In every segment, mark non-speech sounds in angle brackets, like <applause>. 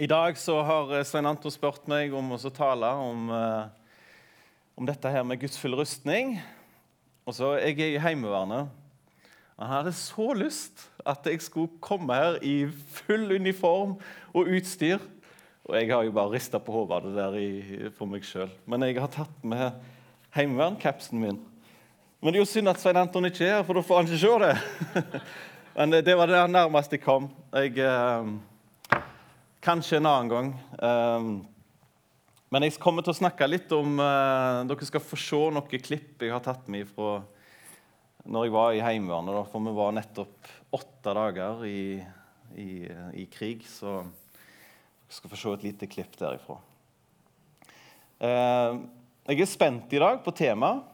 I dag så har eh, Svein Anton spurt meg om å tale om, eh, om dette her med gudsfull rustning. Og så Jeg er i Heimevernet. Han hadde så lyst at jeg skulle komme her i full uniform og utstyr. Og jeg har jo bare rista på hodet av det der for meg sjøl. Men jeg har tatt med heimevernkapsen min. Men det er jo synd at Svein Anton ikke er her, for da får han ikke se det. <laughs> Men det, det var det nærmeste jeg kom. Jeg... Eh, Kanskje en annen gang. Ehm, men jeg kommer til å snakke litt om uh, Dere skal få se noen klipp jeg har tatt med fra når jeg var i Heimevernet. For vi var nettopp åtte dager i, i, i, krig. Så dere skal få se et lite klipp derifra. Uh, jeg er spent i dag på temaet.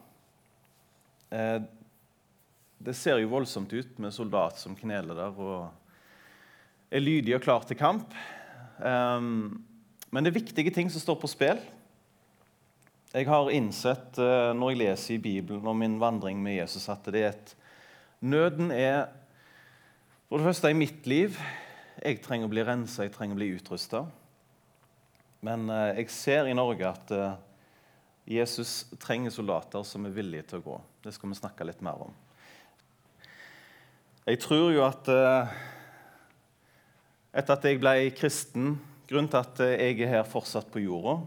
Uh, det ser jo voldsomt ut med soldat som kneler der og er lydig og klar til kamp. Um, men det er viktige ting som står på spill. Jeg har innsett uh, når jeg leser i Bibelen om min vandring med Jesus, at det er et Nøden er for det første i mitt liv. Jeg trenger å bli rensa, jeg trenger å bli utrusta. Men uh, jeg ser i Norge at uh, Jesus trenger soldater som er villige til å gå. Det skal vi snakke litt mer om. Jeg tror jo at etter at jeg ble kristen. Grunnen til at jeg er her fortsatt på jorda.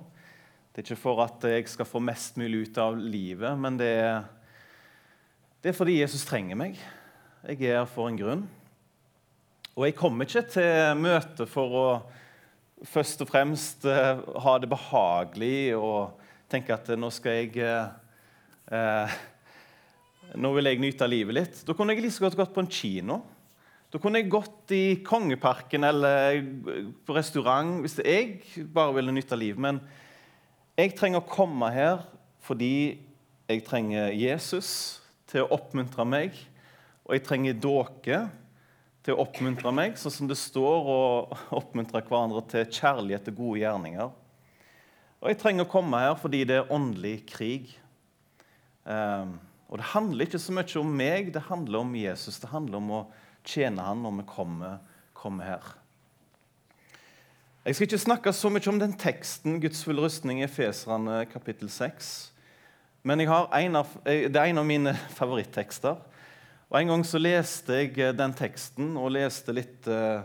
Det er ikke for at jeg skal få mest mulig ut av livet, men det er, det er fordi Jesus trenger meg. Jeg er her for en grunn. Og jeg kommer ikke til møtet for å først og fremst uh, ha det behagelig og tenke at nå skal jeg eh, Nå vil jeg nyte livet litt. Da kunne jeg like godt gått på en kino. Da kunne jeg gått i Kongeparken eller på restaurant hvis jeg bare ville nytte livet. Men jeg trenger å komme her fordi jeg trenger Jesus til å oppmuntre meg. Og jeg trenger dere til å oppmuntre meg, sånn som det står, å oppmuntre hverandre til kjærlighet og gode gjerninger. Og jeg trenger å komme her fordi det er åndelig krig. Um, og det handler ikke så mye om meg, det handler om Jesus. Det handler om å tjene han når vi kommer, kommer her. Jeg skal ikke snakke så mye om den teksten, Guds fulle rustning, i Efeserne kapittel 6. Men en av, det er en av mine <laughs> favorittekster. Og En gang så leste jeg eh, den teksten og leste litt eh,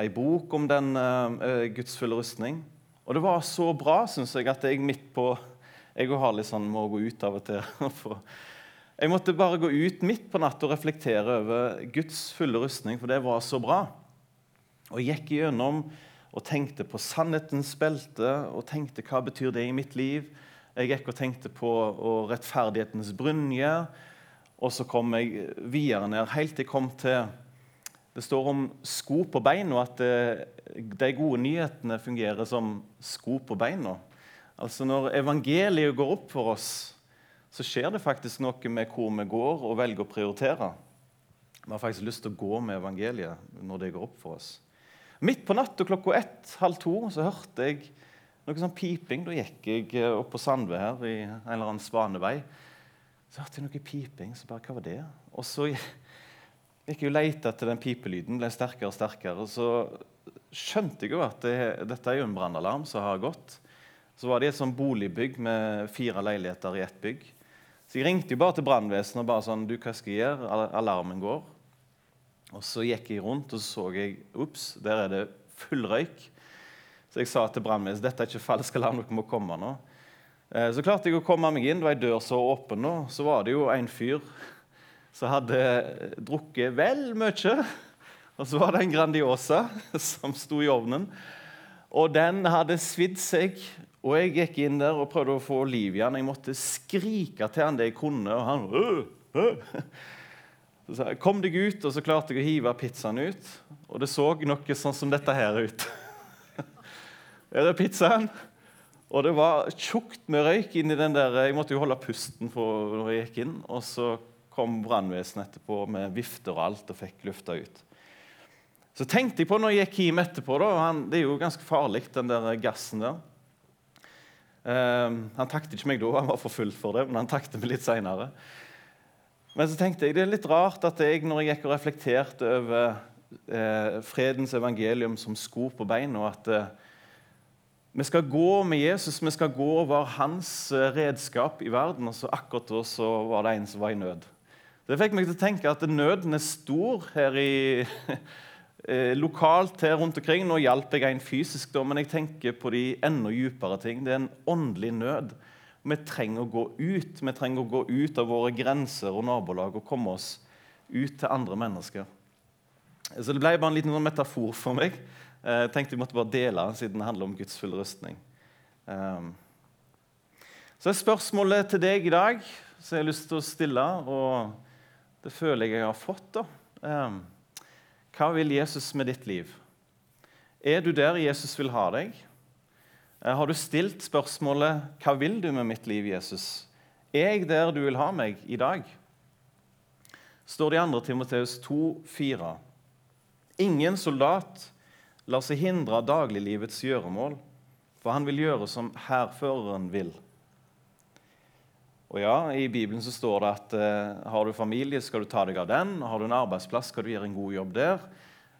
ei bok om den eh, Guds fulle rustning. Og det var så bra, syns jeg, at jeg midt på Jeg har litt sånn, må gå ut av og til. <laughs> for jeg måtte bare gå ut midt på natta og reflektere over Guds fulle rustning, for det var så bra. Og jeg gikk gjennom og tenkte på sannhetens belte og tenkte hva betyr det i mitt liv. Jeg gikk og tenkte på rettferdighetens brynje. Og så kom jeg videre ned, helt til jeg kom til Det står om sko på beina, at de gode nyhetene fungerer som sko på beina. Altså Når evangeliet går opp for oss, så skjer det faktisk noe med hvor vi går og velger å prioritere. Vi har faktisk lyst til å gå med evangeliet når det går opp for oss. Midt på natta klokka ett, halv to så hørte jeg noe sånn piping. Da gikk jeg eh, opp på Sandve her i en eller annen svanevei. Så hørte jeg noe piping. så bare, Hva var det? Og så gikk jeg og lette etter den pipelyden. ble sterkere og sterkere. Så skjønte jeg jo at det, dette er jo en brannalarm som har gått. Så var det et sånn boligbygg med fire leiligheter i ett bygg. Så jeg ringte jo bare til brannvesenet og bare sånn, du, hva skal jeg gjøre? Alarmen går. Og Så gikk jeg rundt og så jeg, ups, der er det full røyk. Så jeg sa til brannvesenet dette er ikke falsk alarm, dere må komme nå. Eh, så klarte jeg å komme meg inn. Det var ei dør så åpen nå. Så var det jo en fyr som hadde drukket vel mye. Og så var det en Grandiosa <laughs> som sto i ovnen. Og den hadde svidd seg og jeg gikk inn der og prøvde å få liv i han. Jeg måtte skrike til han det jeg kunne, og han øh, øh. <laughs> Så sa jeg, 'Kom deg ut.' Og så klarte jeg å hive pizzaen ut. Og det så noe sånn som dette her ut. Her <laughs> er pizzaen. Og det var tjukt med røyk inni den der Jeg måtte jo holde pusten for når jeg gikk inn. Og så kom brannvesenet etterpå med vifter og alt og fikk lufta ut. Så tenkte jeg på når jeg gikk hjem etterpå da, han, Det er jo ganske farlig, den der gassen der. Um, han takket ikke meg da, han var for full for det, men han takket meg litt seinere. Men så tenkte jeg det er litt rart at jeg, når jeg gikk og reflekterte over eh, fredens evangelium som sko på beina. at eh, vi skal gå med Jesus, vi skal gå og være hans eh, redskap i verden. Og så akkurat da så var det en som var i nød. Det fikk meg til å tenke at nøden er stor her i <laughs> eh, lokalt her rundt omkring. Nå hjalp jeg en fysisk, da, men jeg tenker på de enda dypere ting. Det er en åndelig nød. Vi trenger å gå ut. Vi trenger å gå ut av våre grenser og nabolag og komme oss ut til andre mennesker. Så Det ble bare en liten sånn metafor for meg. Jeg tenkte jeg måtte bare dele siden det handler om Guds fulle rustning. Ehm, så er spørsmålet til deg i dag som jeg har lyst til å stille, og det føler jeg jeg har fått. da. Hva vil Jesus med ditt liv? Er du der Jesus vil ha deg? Eh, har du stilt spørsmålet 'Hva vil du med mitt liv, Jesus?' Er jeg der du vil ha meg i dag? står det i 2. Timoteus 2,4. Ingen soldat lar seg hindre av dagliglivets gjøremål, for han vil gjøre som hærføreren vil. Og ja, I Bibelen så står det at eh, har du familie, skal du ta deg av den. Har du en arbeidsplass, skal du gjøre en god jobb der.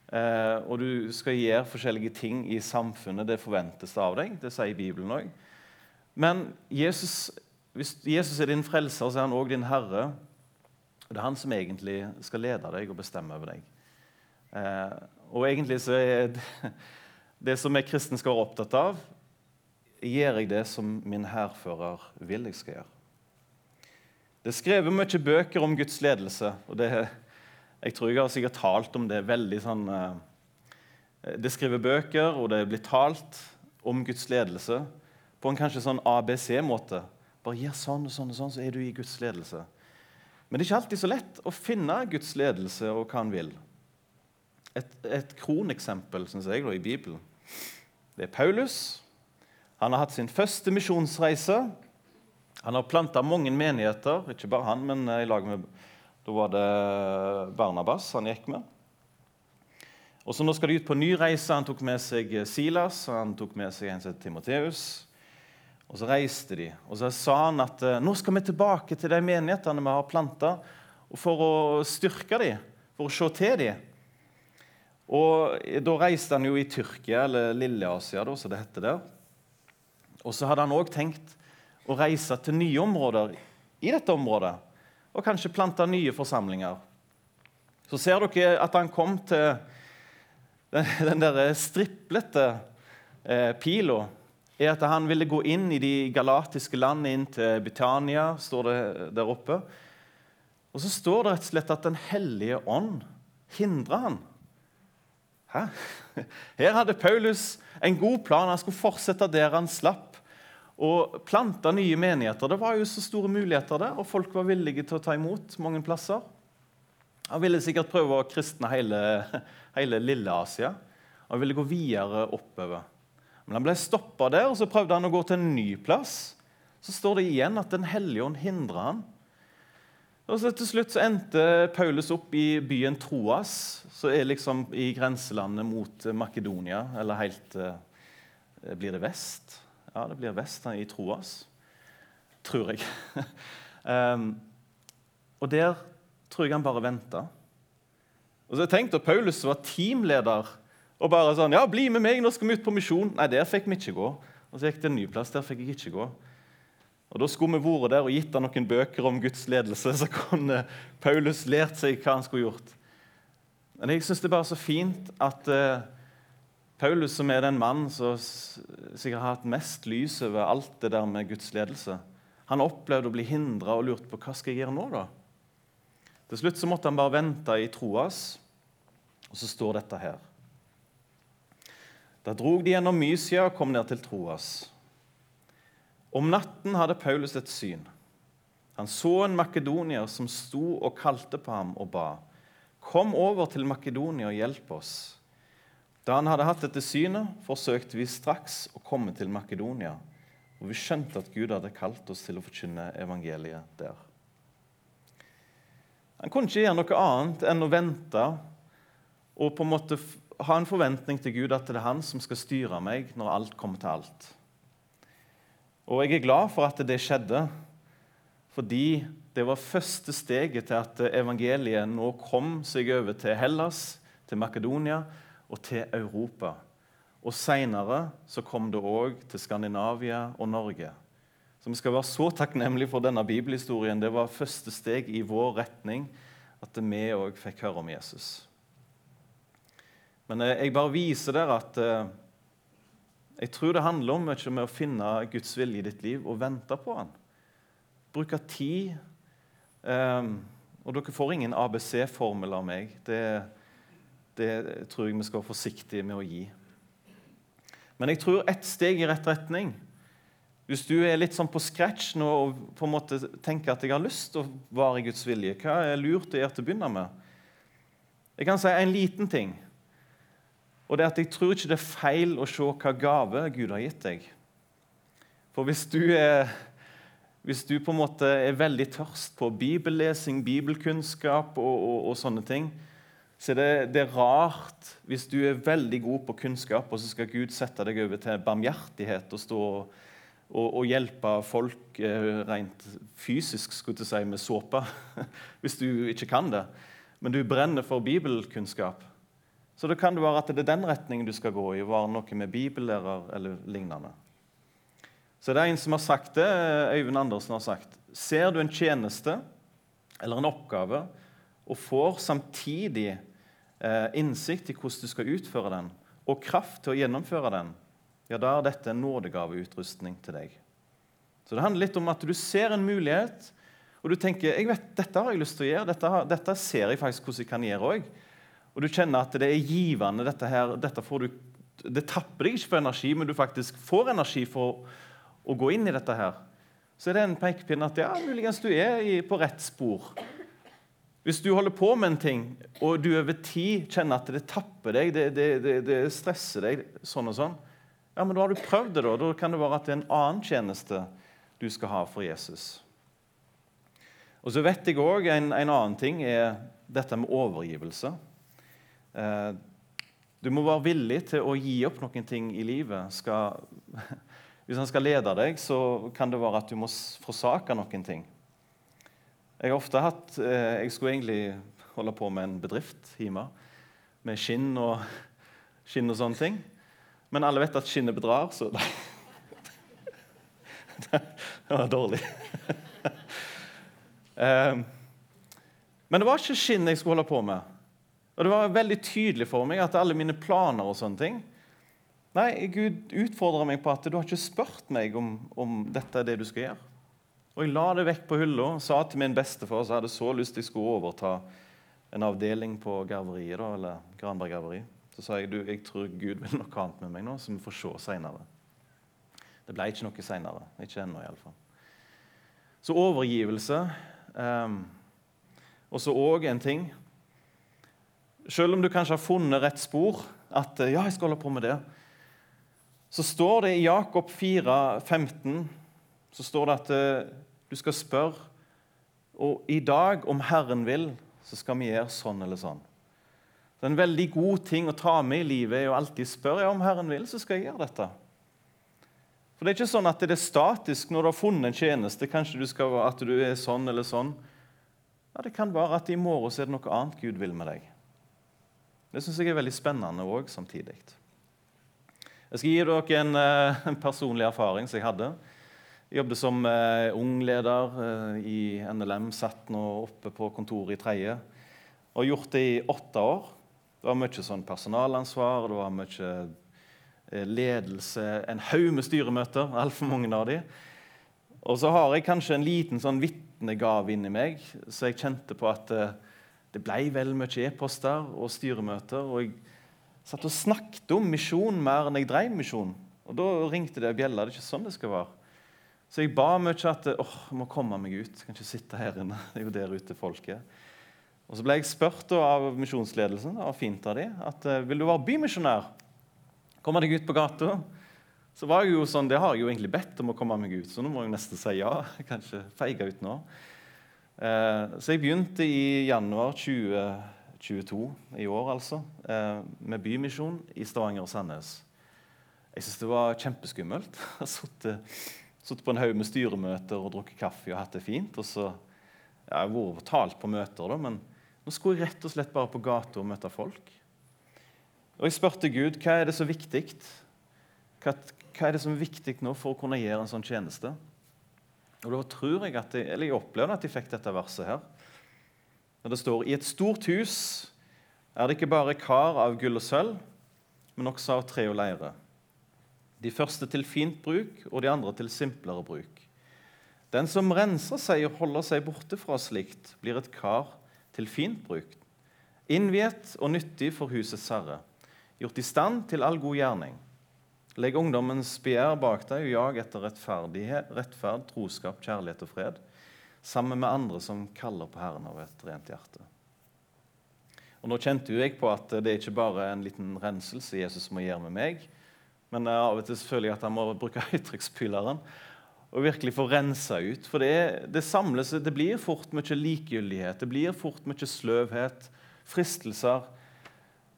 Eh, og du skal gjøre forskjellige ting i samfunnet. Det forventes av deg. Det sier Bibelen òg. Men Jesus, hvis Jesus er din frelser, så er han òg din herre. Det er han som egentlig skal lede deg og bestemme over deg. Eh, og egentlig så er det, <laughs> det som jeg kristen skal være opptatt av Gjør jeg det som min hærfører vil jeg skal gjøre? Det er skrevet mye bøker om Guds ledelse. og det er jeg tror jeg har sikkert talt om det veldig sånn Det Det skriver bøker, og det blir talt om Guds ledelse på en kanskje sånn ABC-måte. Bare gjør sånn og sånn, og sånn, så er du i Guds ledelse. Men det er ikke alltid så lett å finne Guds ledelse og hva han vil. Et, et kroneksempel synes jeg, i Bibelen det er Paulus. Han har hatt sin første misjonsreise. Han har planta mange menigheter, ikke bare han, men i lag med da var det Barnabas han gikk med. Og så Nå skal de ut på ny reise. Han tok med seg Silas og han tok med seg en som Timoteus. Og Så reiste de. Og så sa han at eh, nå skal vi tilbake til de menighetene vi har planta, for å styrke dem, for å se til dem. Og Da reiste han jo i Tyrkia, eller Lille-Asia, som det heter der. Og så hadde han òg tenkt å reise til nye områder i dette området og kanskje plante nye forsamlinger. Så ser dere at han kom til den, der striplete eh, pila. er at Han ville gå inn i de galatiske landene, inn til Britannia, står det der oppe. Og så står det rett og slett at Den hellige ånd hindra han. Hæ? <laughs> Her hadde Paulus en god plan. Han skulle fortsette der han slapp og planta nye menigheter. Det var jo så store muligheter der, og folk var villige til å ta imot mange plasser. Han ville sikkert prøve å kristne hele, hele Lille-Asia. Han ville gå videre oppover. Men han ble stoppa der, og så prøvde han å gå til en ny plass. Så står det igjen at Den hellige ånd hindra han. Og så Til slutt så endte Paulus opp i byen Troas, som er liksom i grenselandet mot Makedonia, eller helt eh, Blir det vest? Ja, det blir vest i Troas. Tror jeg. um, <laughs> og der tror jeg han bare venta. Og så tenkte jeg Paulus var teamleder og bare sånn Ja, bli med meg, nå skal vi ut på misjon. Nei, der fikk vi ikke gå. Og så gikk det en ny plass. Der fikk jeg ikke gå. Og Da skulle vi vært der og gitt han noen bøker om Guds ledelse, så kunne Paulus lært seg hva han skulle gjort. Men jeg syns det er bare så fint at uh, Paulus, som er den mannen som sikkert har hatt mest lys over alt det der med Guds ledelse, han opplevde å bli hindra og lurt på hva skal jeg gjøre nå. da? Til slutt så måtte han bare vente i Troas, og så står dette her. Da drog de gjennom Mysia og kom ned til Troas. Om natten hadde Paulus et syn. Han så en makedonier som sto og kalte på ham og ba. Kom over til Makedonia og hjelp oss. Da han hadde hatt dette synet, forsøkte vi straks å komme til Makedonia, og vi skjønte at Gud hadde kalt oss til å forkynne evangeliet der. Han kunne ikke gjøre noe annet enn å vente og på en måte ha en forventning til Gud at det er han som skal styre meg når alt kommer til alt. Og jeg er glad for at det skjedde, fordi det var første steget til at evangeliet nå kom seg over til Hellas, til Makedonia og til Europa. Og Seinere kom det òg til Skandinavia og Norge. Så Vi skal være så takknemlige for denne bibelhistorien. Det var første steg i vår retning at vi òg fikk høre om Jesus. Men eh, jeg bare viser dere at eh, jeg tror det handler om mye med å finne Guds vilje i ditt liv og vente på han. Bruke tid. Um, og dere får ingen ABC-formel av meg. Det, det, tror jeg vi skal være forsiktige med å gi. Men jeg tror ett steg i rett retning Hvis du er litt sånn på scratch nå og på en måte tenker at jeg har lyst til å være i Guds vilje, hva er lurt å gjøre til å begynne med? Jeg kan si en liten ting. Og det er at Jeg tror ikke det er feil å se hva gave Gud har gitt deg. For hvis du er hvis du på en måte er veldig tørst på bibellesing, bibelkunnskap og, og, og sånne ting, så det, det, er rart hvis du er veldig god på kunnskap, og så skal Gud sette deg over til barmhjertighet og stå og, og hjelpe folk eh, rent fysisk skulle jeg si, med såpe, <laughs> hvis du ikke kan det. Men du brenner for bibelkunnskap. Så det kan det være at det er den retningen du skal gå i, være noe med bibellærer eller lignende. Så det er en som har sagt det, Øyvind Andersen har sagt. Ser du en tjeneste eller en oppgave og får samtidig innsikt i hvordan du skal utføre den, og kraft til å gjennomføre den, ja, da er dette en nådegaveutrustning til deg. Så Det handler litt om at du ser en mulighet, og du tenker jeg vet, dette har jeg lyst til å gjøre, dette, dette ser jeg faktisk hvordan jeg kan gjøre òg. Og du kjenner at det er givende. dette her, dette får du, Det tapper deg ikke for energi, men du faktisk får energi for å gå inn i dette her, så er det en pekepinn at ja, muligens du er på rett spor. Hvis du holder på med en ting, og du over tid kjenner at det tapper deg, det, det, det, det stresser deg, sånn og sånn, ja, men da har du prøvd det. Da Da kan det være at det er en annen tjeneste du skal ha for Jesus. Og så vet jeg òg en, en, annen ting er dette med overgivelse. Eh, du må være villig til å gi opp noen ting i livet. Skal, <laughs> hvis han skal lede deg, så kan det være at du må forsake noen ting. Jeg har ofte hatt eh, Jeg skulle egentlig holde på med en bedrift hjemme med skinn og, <laughs> skinn og sånne ting. Men alle vet at skinnet bedrar, så <laughs> Det var dårlig. <laughs> Eh, men det var ikke skinn jeg skulle holde på med. Og det var veldig tydelig for meg at alle mine planer og sånne ting Nei, Gud utfordrer meg på at du har ikke spurt meg om, om dette er det du skal gjøre. Og jeg la det vekk på hylla og sa til min bestefar som hadde så lyst til skulle overta en avdeling på garveriet, da, eller Granberg garveri. Så sa jeg du, jeg tror Gud vil noe annet med meg nå, så vi får se seinere. Det ble ikke noe seinere. Ikke ennå, iallfall. Så overgivelse. Um, og så òg en ting Selv om du kanskje har funnet rett spor, at ja, jeg skal holde på med det, så står det i Jakob 4, 15, så står det at uh, du skal spørre Og i dag, om Herren vil, så skal vi gjøre sånn eller sånn. Det er en veldig god ting å ta med i livet er å alltid spørre ja, om Herren vil, så skal jeg gjøre dette. For Det er ikke sånn at det er statisk når du har funnet en tjeneste. Kanskje du skal, at du er sånn eller sånn. Ja, Det kan være at i morgen er det noe annet Gud vil med deg. Det syns jeg er veldig spennende òg samtidig. Jeg skal gi dere en, eh, en, personlig erfaring som jeg hadde. Jeg jobbet som eh, ung leder eh, i NLM, satt nå oppe på kontoret i tredje. Og gjort det i åtte år. Det var mye sånn personalansvar, det var mye eh, ledelse, en haug med styremøter, <laughs> altfor mange av de. Og så har jeg kanskje en liten sånn vitnegave inni meg, så jeg kjente på at det ble vel mye e-poster og styremøter. og jeg satt og snakket om misjon mer enn jeg drev misjon. Og Da ringte det bjella. Det er ikke sånn det skal være. Så jeg ba mye at åh, jeg må komme meg ut. Jeg kan ikke sitte her inne. Det er jo der ute folk er. Og Så ble jeg spurt av misjonsledelsen og fint av de, at eh, vil du være bymisjonær. Komme deg ut på gata. Så var jeg jo sånn, Det har jeg jo egentlig bedt om å komme meg ut, så nå må jeg nesten si ja. <laughs> Jeg kan ikke feige ut nå. Eh, så jeg begynte i januar 2022, i år, altså, eh, med bymisjon i Stavanger og Sandnes. Jeg syns det var kjempeskummelt. <laughs> Jeg har på en haug med styremøter og drukket kaffe og hatt det fint. og så Jeg har vært talt på møter, da, men nå skulle jeg rett og slett bare på gata og møte folk. Og jeg spurte Gud hva er det så viktig hva, hva er det som er viktig nå for å kunne gjøre en sånn tjeneste. Og Da tror jeg at jeg, eller jeg opplevde at jeg fikk dette verset her. Når det står i et stort hus er det ikke bare kar av gull og sølv, men også av tre og leire. De første til fint bruk, og de andre til simplere bruk. Den som renser seg og holder seg borte fra slikt, blir et kar til fint bruk, innviet og nyttig for husets herre, gjort i stand til all god gjerning. Legg ungdommens begjær bak deg og jag etter rettferd, troskap, kjærlighet og fred, sammen med andre som kaller på Herren av et rent hjerte. Og Nå kjente jo jeg på at det er ikke bare en liten renselse Jesus må gjøre med meg, men av og til føler jeg at han må bruke <laughs> høytrykkspyleren og virkelig få rensa ut. For det, det, samles, det blir fort mye likegyldighet, det blir fort mye sløvhet, fristelser.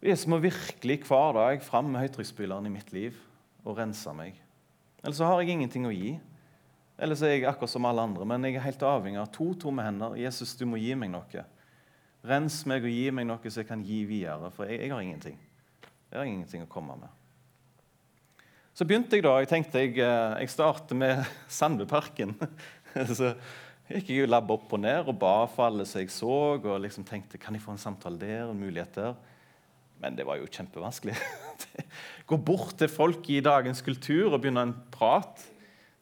Jesus må virkelig hver dag fram med høytrykksspyleren i mitt liv og rense meg. Eller så har jeg ingenting å gi. Eller så er jeg akkurat som alle andre, men jeg er helt avhengig av to tomme hender. Jesus, du må gi meg noe. Rens meg og gi meg noe så jeg kan gi videre, for jeg, jeg har ingenting. Jeg har ingenting å komme med. Så begynte jeg da. Jeg tenkte jeg, eh, jeg starter med <laughs> Sandveparken. <laughs> så gikk jeg labb opp og ned og ba for alle som jeg så, og liksom tenkte kan jeg få en samtale der, en mulighet der. Men det var jo kjempevanskelig. <laughs> Gå bort til folk i dagens kultur og begynne en prat.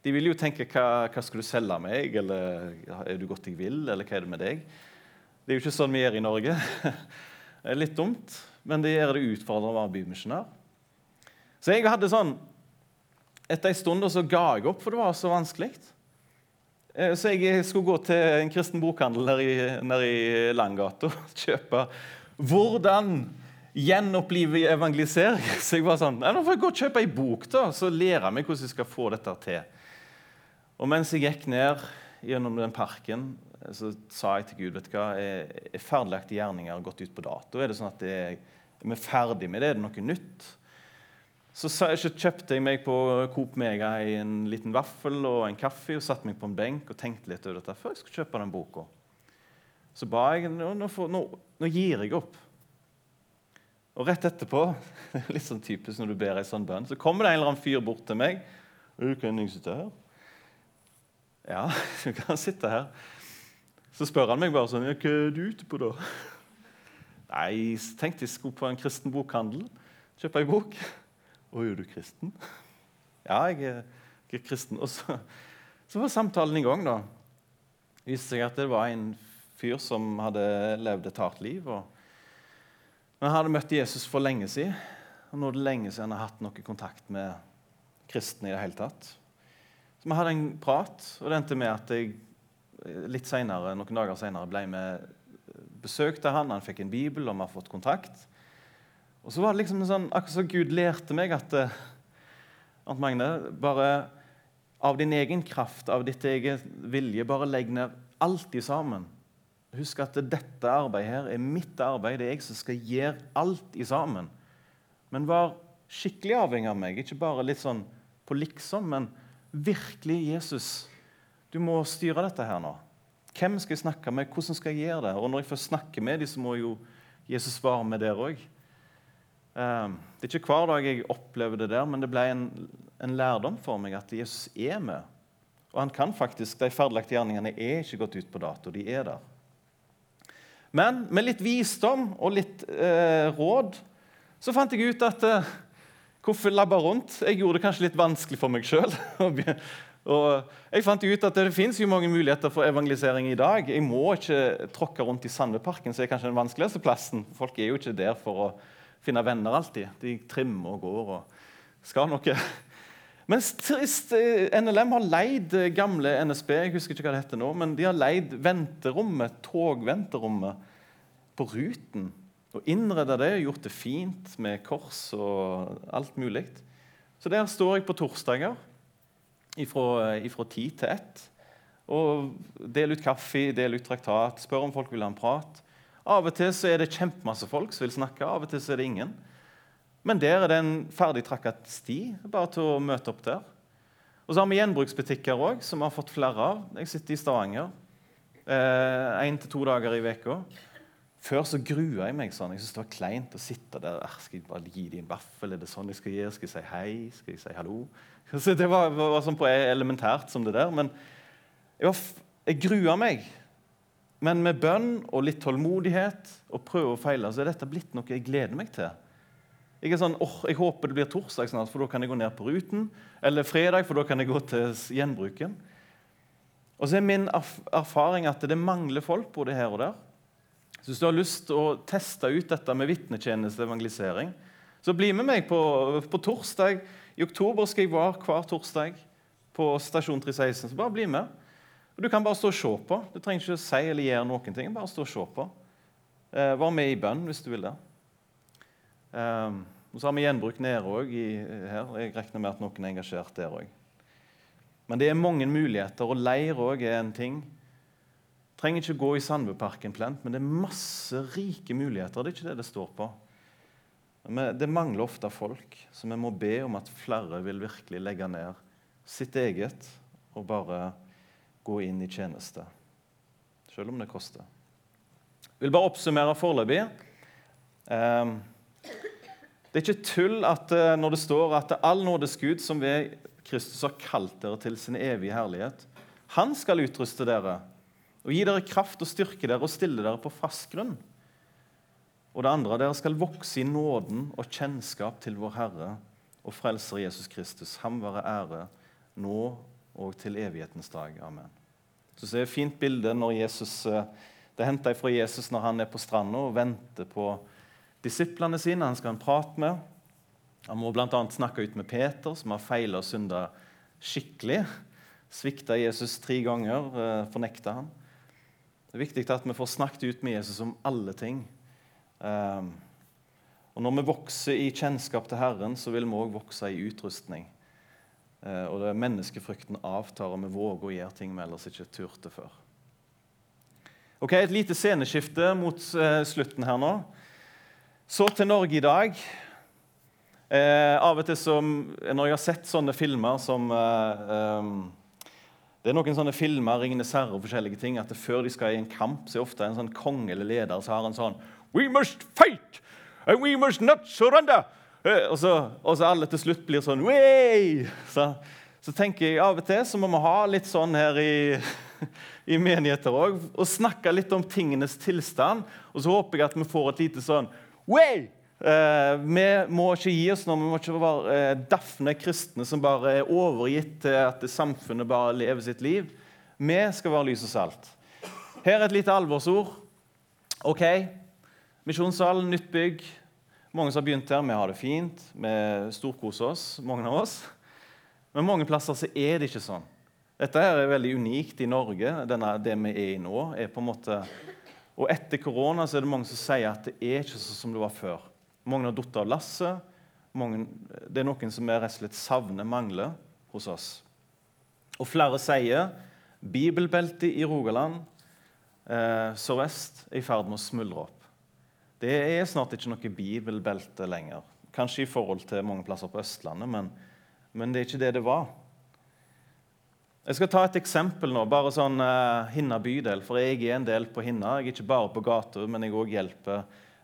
De vil jo tenke hva, hva skal du selge meg, eller er du godt jeg vil, eller hva er det med deg? Det er jo ikke sånn vi gjør i Norge. Det er litt dumt, men det gjør det utfordrende å være bymisjonær. Så jeg hadde sånn Etter en stund så ga jeg opp, for det var så vanskelig. Eh, så jeg skulle gå til en kristen bokhandel nede i, i Langgata og <laughs> kjøpe 'Hvordan gjenopplive evangelisering. <laughs> Så jeg var sånn Nå får jeg gå og kjøpe ei bok, da, så lære meg hvordan jeg skal få dette til. Og mens jeg gikk ned gjennom den parken, så sa jeg til Gud vet du hva, er, er ferdiglagte gjerninger gått ut på dato? Er det sånn at er, er vi ferdig med det? Er det noe nytt? Så, kjøpte jeg meg på Coop Mega en liten vaffel og en kaffe og satte meg på en benk og tenkte litt over dette før jeg skulle kjøpe den boka. Så ba jeg nå, nå, nå, nå gir jeg opp. Og rett etterpå <laughs> litt sånn typisk når du ber ei sånn bønn, så kommer det en eller annen fyr bort til meg. 'Kan jeg sitte her?' Ja, <laughs> du kan sitte her. Så spør han meg bare sånn 'Hva er du ute på, da?' <laughs> Nei, jeg tenkte jeg skulle på en kristen bokhandel. Kjøpe ei bok. 'Å, er du kristen?' Ja, jeg er, jeg er kristen. Og så, så, var samtalen i gang, da. Det viste seg at det var en fyr som hadde levd et hardt liv. og han hadde møtt Jesus for lenge siden, og nå er det lenge siden han har hatt noe kontakt med kristne. i det hele tatt. Så Vi hadde en prat, og det endte med at jeg litt senere, noen dager senere ble med besøk til han, Han fikk en bibel, og vi har fått kontakt. Og så var det liksom sånn, akkurat som Gud lærte meg at, Arnt Magne, bare av din egen kraft, av ditt eget vilje, bare legg ned alt i sammen. Husk at dette arbeidet her er mitt arbeid. Det er jeg som skal gjøre alt i sammen. Men vær skikkelig avhengig av meg. Ikke bare litt sånn på liksom, men virkelig Jesus. Du må styre dette her nå. Hvem skal jeg snakke med? Hvordan skal jeg gjøre det? Og når jeg først snakker med dem, så må jo Jesus svare med der òg. Ehm, det er ikke hver dag jeg opplever det der, men det ble en, en lærdom for meg at Jesus er med. Og han kan faktisk, De ferdiglagte gjerningene er ikke gått ut på dato. De er der. Men med litt visdom og litt eh, råd så fant jeg ut at eh, hvorfor labbe rundt? Jeg gjorde det kanskje litt vanskelig for meg sjøl. <laughs> jeg fant ut at det finnes jo mange muligheter for evangelisering i dag. Jeg må ikke tråkke rundt i Sandveparken, som er kanskje den vanskeligste plassen. Folk er jo ikke der for å finne venner alltid. De trimmer og går og skal noe. Mens NLM har leid gamle NSB jeg husker ikke hva det heter nå, men de har leid venterommet, togventerommet på Ruten. Og innreda det, gjort det fint med kors og alt mulig. Så der står jeg på torsdager fra ti til ett og deler ut kaffe, deler ut traktat, spør om folk vil ha en prat. Av og til så er det kjempemasse folk som vil snakke, av og til så er det ingen. Men der er det en ferdig trakket sti. Bare til å møte opp der. Og så har vi gjenbruksbutikker òg, som vi har fått flere av. Jeg sitter i Stavanger én eh, til to dager i uka. Før så grua jeg meg sånn. Jeg syntes det var kleint å sitte der. Skal jeg bare gi dem en vaffel? Er det sånn jeg skal gjøre? Skal jeg si hei? Skal jeg si hallo? <laughs> Så det var, var sånn på elementært som det der. Men jeg, var, jeg grua meg. Men med bønn og litt tålmodighet og prøve og feile, så er dette blitt noe jeg gleder meg til. Jeg er sånn, oh, jeg håper det blir torsdag snart, for da kan jeg gå ned på Ruten. Eller fredag, for da kan jeg gå til gjenbruken. Og så er min erfaring at det mangler folk både her og der. Så hvis du har lyst til å teste ut dette med vitnetjenesteevangelisering, så bli med meg på, på, torsdag. I oktober skal jeg være hver torsdag på Stasjon 316. Så bare bli med. Og Du kan bare stå og se på. Du trenger ikke å si eller gjøre noen ting. Bare stå og se på. Eh, Vær med i bønn hvis du vil det. Eh, og så har vi gjenbruk nede òg. Jeg regner med at noen er engasjert der òg. Men det er mange muligheter, og leir òg er en ting. Trenger ikke gå i Sandbuparken plent, men det er masse rike muligheter. Det er ikke det det står på. Men det mangler ofte folk, så vi må be om at flere vil virkelig legge ned sitt eget og bare gå inn i tjeneste. Selv om det koster. Jeg vil bare oppsummere foreløpig. Ehm, det er ikke tull at eh, når det står at all nådes Gud som ved Kristus har kalt dere til sin evige herlighet, han skal utruste dere og gi dere kraft og styrke dere og stille dere på fast grunn. Og det andre, dere skal vokse i nåden og kjennskap til vår Herre og Frelser Jesus Kristus. Ham være ære nå og til evighetens dag. Amen. Så det er et fint bilde når Jesus, eh, det henter henta fra Jesus når han er på stranda og venter på disiplene sine. Han skal ha en prat med. Han må bl.a. snakke ut med Peter, som har feila og synda skikkelig. Svikta Jesus tre ganger, eh, fornekta han. Det er viktig at vi får snakket ut med Jesus om alle ting. Um, og Når vi vokser i kjennskap til Herren, så vil vi òg vokse i utrustning. Uh, og det er Menneskefrykten avtar, og vi våger å gjøre ting vi ellers ikke turte før. Ok, Et lite sceneskifte mot uh, slutten her nå. Så til Norge i dag. Eh, av og til som, Når jeg har sett sånne filmer som um, det er noen sånne filmer Ringenes herre og forskjellige ting, at før de skal i en kamp, så er ofte en sånn konge eller leder så har en sånn We must fight! And we must not surrender! Eh, og så, og så alle til slutt blir sånn Way! Så, så tenker jeg av og til så må vi ha litt sånn her i, <laughs> i menigheter òg, og snakke litt om tingenes tilstand. Og så håper jeg at vi får et lite sånn Way! Eh, vi må ikke gi oss nå. Vi må ikke være eh, dafne kristne som bare er overgitt til at samfunnet bare lever sitt liv. Vi skal være lys og salt. Her er et lite alvorsord. OK, misjonssalen, nytt bygg. Mange som har begynt her, vi har det fint. Vi storkoser oss, mange av oss. Men mange plasser så er det ikke sånn. Dette her er veldig unikt i Norge. Denne, det vi er i nå, er på en måte Og etter korona så er det mange som sier at det er ikke sånn som det var før. Mange har falt av lasset. Det er noen som rett og slett savner, mangler hos oss. Og flere sier bibelbeltet i Rogaland eh, sørvest er i ferd med å smuldre opp. Det er snart ikke noe bibelbelte lenger. Kanskje i forhold til mange plasser på Østlandet, men, men det er ikke det det var. Jeg skal ta et eksempel nå, bare sånn uh, Hinna bydel. For jeg er en del på Hinna. Jeg er ikke bare på gata, men jeg òg hjelper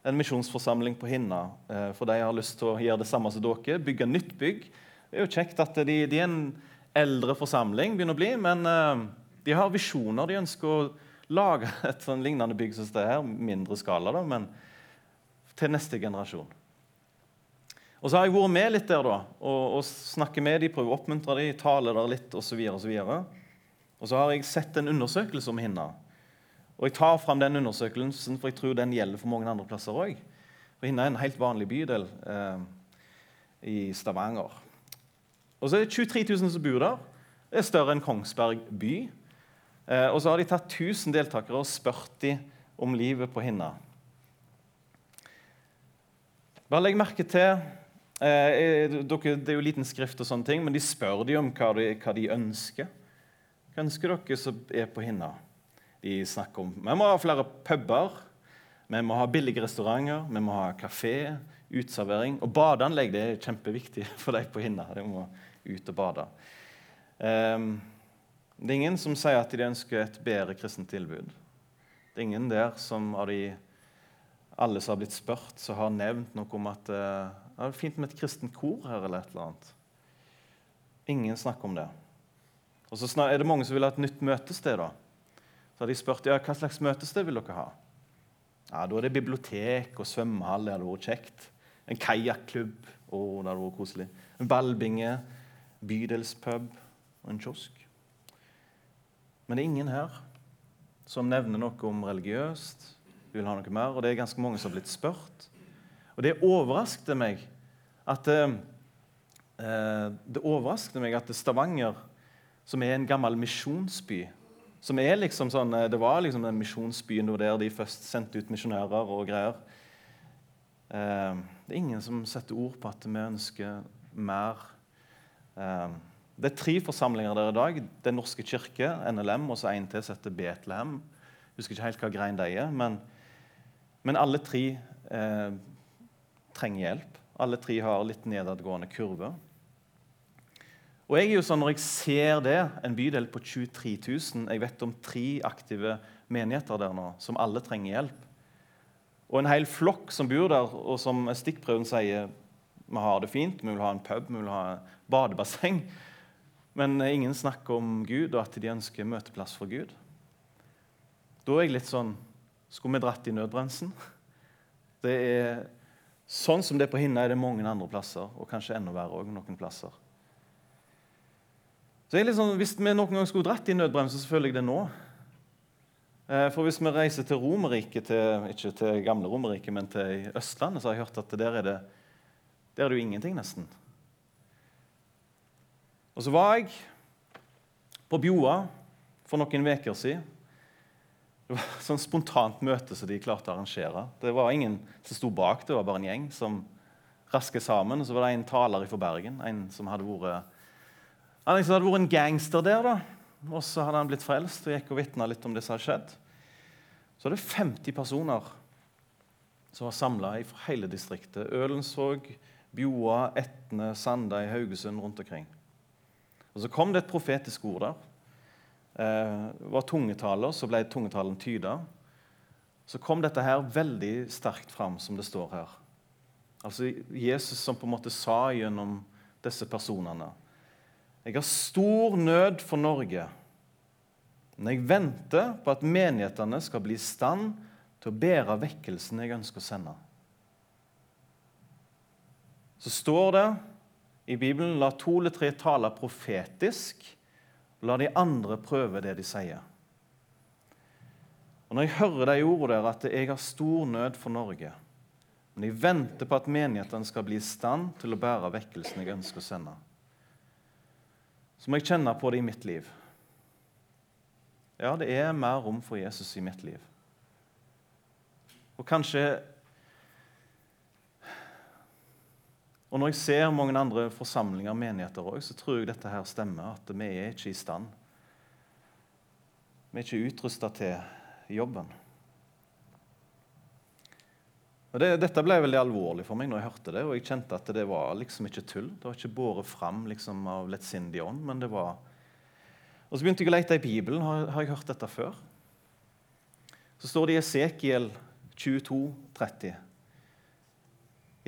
en misjonsforsamling på Hinna. Uh, for de har lyst til å gjøre det samme som dere, bygge nytt bygg. Det er jo kjekt at de, de er en eldre forsamling, begynner å bli, men uh, de har visjoner. De ønsker å lage <laughs> et sånn lignende bygg som det her, mindre skala, da, men til neste generasjon. Og så har jeg vært med litt der da, og, og snakker med dem, prøver å oppmuntre dem, tale der litt osv. Og, så videre, og, så har jeg sett en undersøkelse om Hinna. Og Jeg tar fram den undersøkelsen, for jeg tror den gjelder for mange andre plasser òg. Hinna er en helt vanlig bydel eh, i Stavanger. Og så er det 23 000 som bor der. Det er større enn Kongsberg by. Eh, og så har de tatt 1000 deltakere og spurt dem om livet på Hinna. Bare legg merke til eh, Det er jo liten skrift, og sånne ting, men de spør de om hva de, de ønsker. Hva ønsker dere som er på Hinna? de snakker om. Vi må ha flere puber, vi må ha billige restauranter, vi må ha kafé, utservering. Og badeanlegg det er kjempeviktig <laughs> for deg på Hinna. De må ut og bade. Um, det er ingen som sier at de ønsker et bedre kristent tilbud. Det er ingen der som av de alle som har blitt spurt, som har nevnt noe om at uh, det er fint med et kristent kor her. eller et eller annet. Ingen snakker om det. Og så er det mange som vil ha et nytt møtested. da. Så har de spurt ja, hva slags møtested vil dere ha. Ja, Da er det bibliotek og svømmehall. Det hadde vært kjekt. En kajakklubb. Oh, det hadde vært koselig. En ballbinge, bydelspub og en kiosk. Men det er ingen her som nevner noe om religiøst. Vi vil ha noe mer, og det er ganske mange som har blitt spurt. Og det overrasket meg at eh, det overrasket meg at Stavanger, som er en gammel misjonsby som er liksom sånn, eh, Det var liksom den misjonsbyen der de først sendte ut misjonærer og greier. Eh, det er ingen som setter ord på at vi ønsker mer. Eh, det er tre forsamlinger der i dag. Den norske kirke, NLM, og så en til som heter Betlehem. Jeg husker ikke helt hva grein de er, men, men alle tre eh, trenger hjelp. Alle tre har litt nedadgående kurve. Og jeg er jo sånn, Når jeg ser det, en bydel på 23 000 Jeg vet om tre aktive menigheter der nå som alle trenger hjelp. Og en hel flokk som bor der, og som stikkprøven sier vi har det fint, vi vil ha en pub, vi vil ha badebasseng. Men ingen snakker om Gud og at de ønsker møteplass for Gud. Da er jeg litt sånn Skulle vi dratt i nødbremsen? Det er Sånn som det er på Hinna, er det mange andre plasser, og kanskje enda verre også, noen plasser. Så sånn, Hvis vi noen gang skulle dratt i nødbremsen, så føler jeg det nå. Eh, for hvis vi reiser til Romerike, til, ikke til gamle Romerike, men til Østlandet, så har jeg hørt at der er det, der er det jo ingenting, nesten. Og så var jeg på Bjoa for noen uker siden. Det var et sånn spontant møte som de klarte å arrangere. Det var ingen som sto bak, det var bare en gjeng som rasket sammen. Og så var det en taler fra Bergen, en som hadde vært, han hadde vært en gangster der. da. Og så hadde han blitt frelst og gikk og vitna litt om det som hadde skjedd. Så var det 50 personer som var samla fra hele distriktet. Ølensvåg, Bjoa, Etne, Sandøy, Haugesund rundt omkring. Og Så kom det et profetisk ord der. Eh, det var tungetaler, så ble tungetalen tyda. Så kom dette her veldig sterkt fram, som det står her. Altså Jesus som på en måte sa gjennom disse personene Jeg har stor nød for Norge, men jeg venter på at menighetene skal bli i stand til å bære vekkelsen jeg ønsker å sende. Så står det i Bibelen la to eller tre tale profetisk. La de andre prøve det de sier. Og Når jeg hører de ordene der, at jeg har stor nød for Norge, men jeg venter på at menighetene skal bli i stand til å bære vekkelsen jeg ønsker å sende, så må jeg kjenne på det i mitt liv. Ja, det er mer rom for Jesus i mitt liv. Og kanskje Og Når jeg ser mange andre forsamlinger og menigheter også, så tror jeg dette her stemmer. At vi er ikke i stand. Vi er ikke utrusta til jobben. Og det, Dette ble veldig alvorlig for meg når jeg hørte det, og jeg kjente at det var liksom ikke tull. Det var ikke båret fram liksom, av lettsindig ånd, men det var Og Så begynte jeg å lete i Bibelen. Har, har jeg hørt dette før? Så står det i Esekiel 22, 30.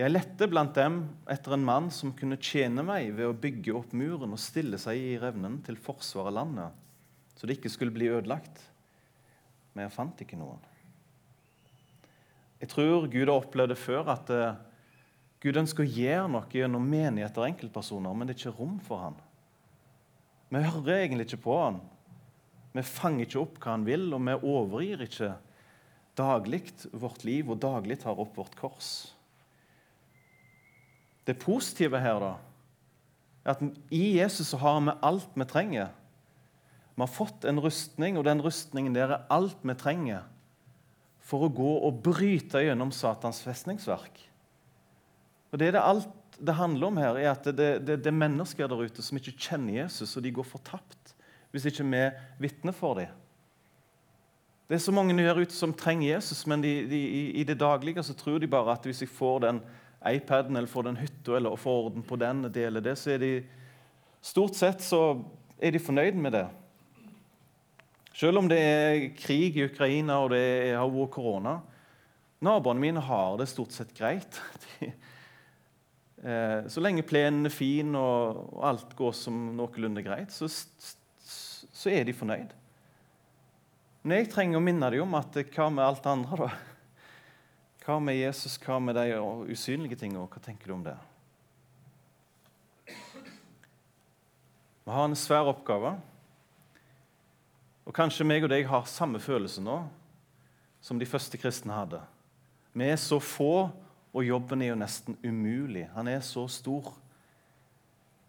Jeg lette blant dem etter en mann som kunne tjene meg ved å bygge opp muren og stille seg i revnen til forsvar av landet, så det ikke skulle bli ødelagt. Men jeg fant ikke noen. Jeg tror Gud har opplevd det før, at uh, Gud ønsker å gjøre noe gjennom menigheter og enkeltpersoner, men det er ikke rom for han. Vi hører egentlig ikke på han. Vi fanger ikke opp hva han vil, og vi overgir ikke daglig vårt liv og daglig tar opp vårt kors. Det positive her da, er at i Jesus så har vi alt vi trenger. Vi har fått en rustning, og den rustningen der er alt vi trenger for å gå og bryte gjennom Satans festningsverk. Og Det er det alt det handler om her, er at det, det, det er mennesker der ute som ikke kjenner Jesus, og de går fortapt hvis ikke vi vitner for dem. Det er så mange der ute som trenger Jesus, men de, de, i, det daglige så tror de bare at hvis jeg får den iPaden eller får den hytta eller får orden på den, deler det, så er de stort sett så er de fornøyd med det. Selv om det er krig i Ukraina og det har vært korona, Naboene mine har det stort sett greit. <laughs> Eh, så lenge plenen er fin og, og alt går som noenlunde greit, så, så, er de fornøyd. Men jeg trenger å minne dem om at hva med alt det andre, da? Hva med Jesus, hva med de usynlige tingene? Hva tenker du om det? Vi har en svær oppgave. Og kanskje meg og deg har samme følelse nå som de første kristne hadde. Vi er så få, og jobben er jo nesten umulig. Han er så stor.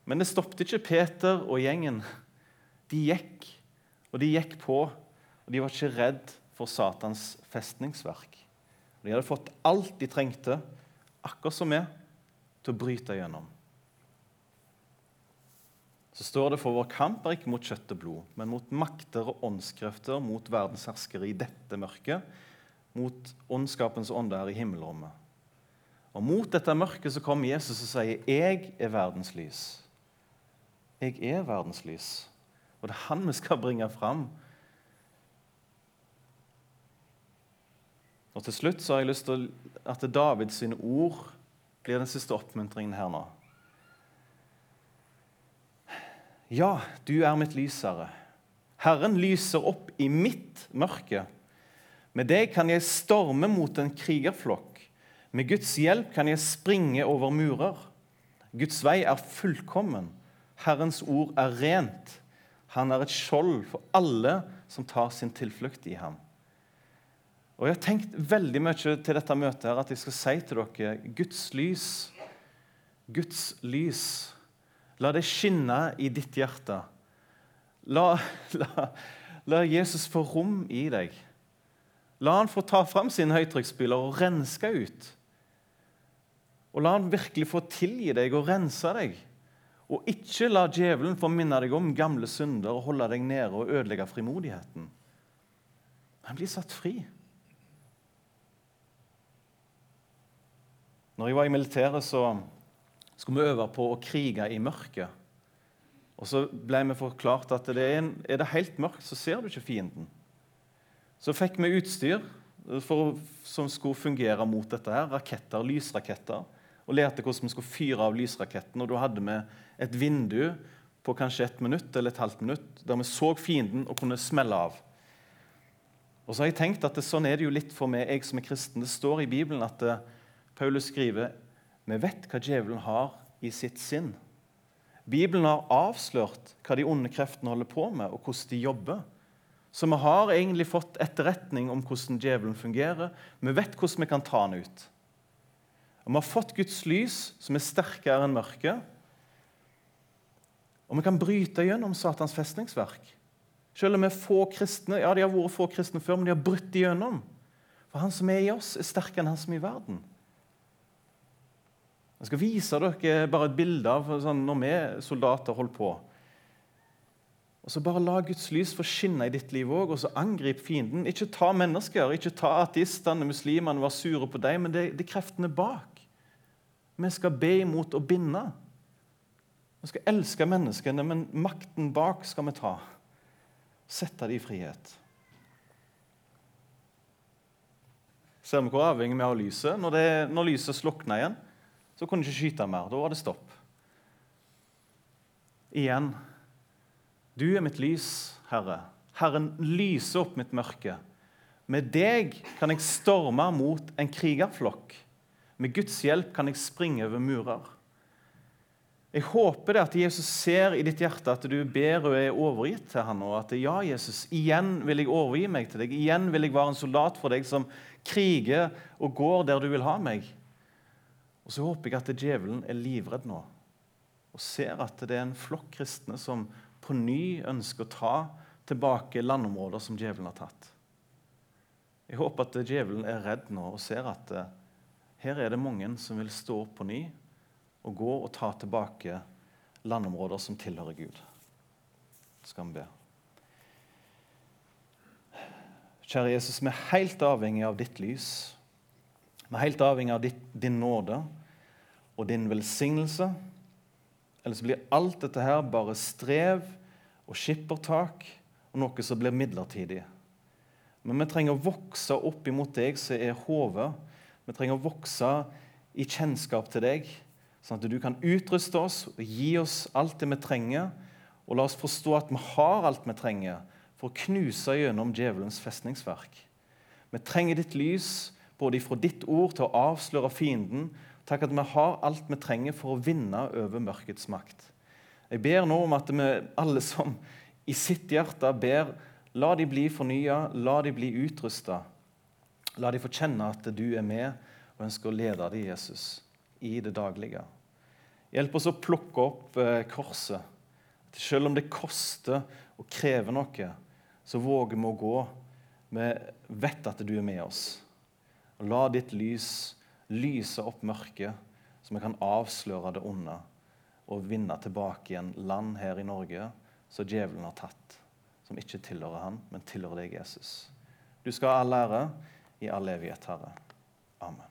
Men det stoppet ikke Peter og gjengen. De gikk, og de gikk på. Og de var ikke redd for Satans festningsverk. De hadde fått alt de trengte, akkurat som vi, til å bryte gjennom. Så står det for vår kamp er ikke mot kjøtt og blod, men mot makter og åndskrefter, mot verdens herskere i dette mørket, mot ondskapens her i himmelrommet. Og Mot dette mørket så kommer Jesus og sier, 'Jeg er verdens lys'. Jeg er verdens lys. Og det er han vi skal bringe fram. Og Til slutt så har jeg lyst til at Davids ord blir den siste oppmuntringen her nå. Ja, du er mitt lys, Herre. Herren lyser opp i mitt mørke. Med deg kan jeg storme mot en krigerflokk. Med Guds hjelp kan jeg springe over murer. Guds vei er fullkommen. Herrens ord er rent. Han er et skjold for alle som tar sin tilflukt i ham. Og Jeg har tenkt veldig mye til dette møtet her, at jeg skal si til dere Guds lys. Guds lys. La det skinne i ditt hjerte. La, la, la Jesus få rom i deg. La han få ta fram sine høytrykksspyler og renske ut. Og la han virkelig få tilgi deg og rense deg. Og ikke la djevelen få minne deg om gamle synder og holde deg nede og ødelegge frimodigheten. Men bli satt fri. Når jeg var i militæret, så skulle vi øve på å krige i mørket. Og så ble vi forklart at det er, en, er det helt mørkt, så ser du ikke fienden. Så fikk vi utstyr for, som skulle fungere mot dette. her, Raketter, lysraketter. Og lærte hvordan vi skulle fyre av lysraketten. Og da hadde vi et vindu på kanskje et minutt eller et halvt minutt der vi så fienden og kunne smelle av. Og så har jeg tenkt at det, Sånn er det jo litt for meg, jeg som er kristen. Det står i Bibelen at det, eh, Paulus skriver vi vet hva djevelen har i sitt sinn. Bibelen har avslørt hva de onde kreftene holder på med, og hvordan de jobber. Så vi har egentlig fått etterretning om hvordan djevelen fungerer. Vi vet hvordan vi kan ta han ut. Og Vi har fått Guds lys, som er sterkere enn mørket. Og vi kan bryte gjennom Satans festningsverk. Selv om vi er få kristne, ja, de har vært få kristne før, men de har brutt igjennom. For han som er i oss, er sterkere enn han som er i verden. Jeg skal vise dere bare et bilde av sånn, når vi soldater holder på. Og så Bare la Guds lys få skinne i ditt liv òg, og så angrip fienden. Ikke ta mennesker, ikke ta ateistene, muslimene, var sure på dem, men det, det er kreftene bak. Vi skal be imot å binde. Vi skal elske menneskene, men makten bak skal vi ta. Sette dem i frihet. Ser vi hvor avhengig vi er av lyset? Når, det, når lyset slukner igjen, så kunne de ikke skyte mer. Da var det stopp. Igjen du er mitt lys, Herre. Herren lyser opp mitt mørke. Med deg kan jeg storme mot en krigerflokk. Med Guds hjelp kan jeg springe over murer. Jeg håper det at Jesus ser i ditt hjerte at du ber og er overgitt til ham, og at ja, Jesus, igjen vil jeg overgi meg til deg. Igjen vil jeg være en soldat for deg som kriger og går der du vil ha meg. Og så håper jeg at djevelen er livredd nå og ser at det er en flokk kristne som på ny ønsker å ta tilbake landområder som djevelen har tatt. Jeg håper at djevelen er redd nå og ser at uh, her er det mange som vil stå på ny og gå og ta tilbake landområder som tilhører Gud. Skal vi be. Kjære Jesus, vi er helt avhengig av ditt lys. Vi er helt avhengig av din nåde og din velsignelse. Ellers blir alt dette her bare strev og skippertak og noe som blir midlertidig. Men vi trenger å vokse opp imot deg som er hodet. Vi trenger å vokse i kjennskap til deg, sånn at du kan utruste oss og gi oss alt det vi trenger. Og la oss forstå at vi har alt vi trenger for å knuse gjennom djevelens festningsverk. Vi trenger ditt lys, både ifra ditt ord til å avsløre fienden. Takk at vi har alt vi trenger for å vinne over mørkets makt. Jeg ber nå om at vi alle som i sitt hjerte ber, la de bli fornya, la de bli utrusta. La de få kjenne at du er med og ønsker å lede dem, Jesus, i det daglige. Hjelp oss å plukke opp eh, korset. Selv om det koster og krever noe, så våger vi å gå. Vi vet at du er med oss. La ditt lys lyse opp mørket, så vi kan avsløre det onde og vinne tilbake igjen land her i Norge som djevelen har tatt, som ikke tilhører han, men tilhører deg, Jesus. Du skal ha all ære i all evighet, Herre. Amen.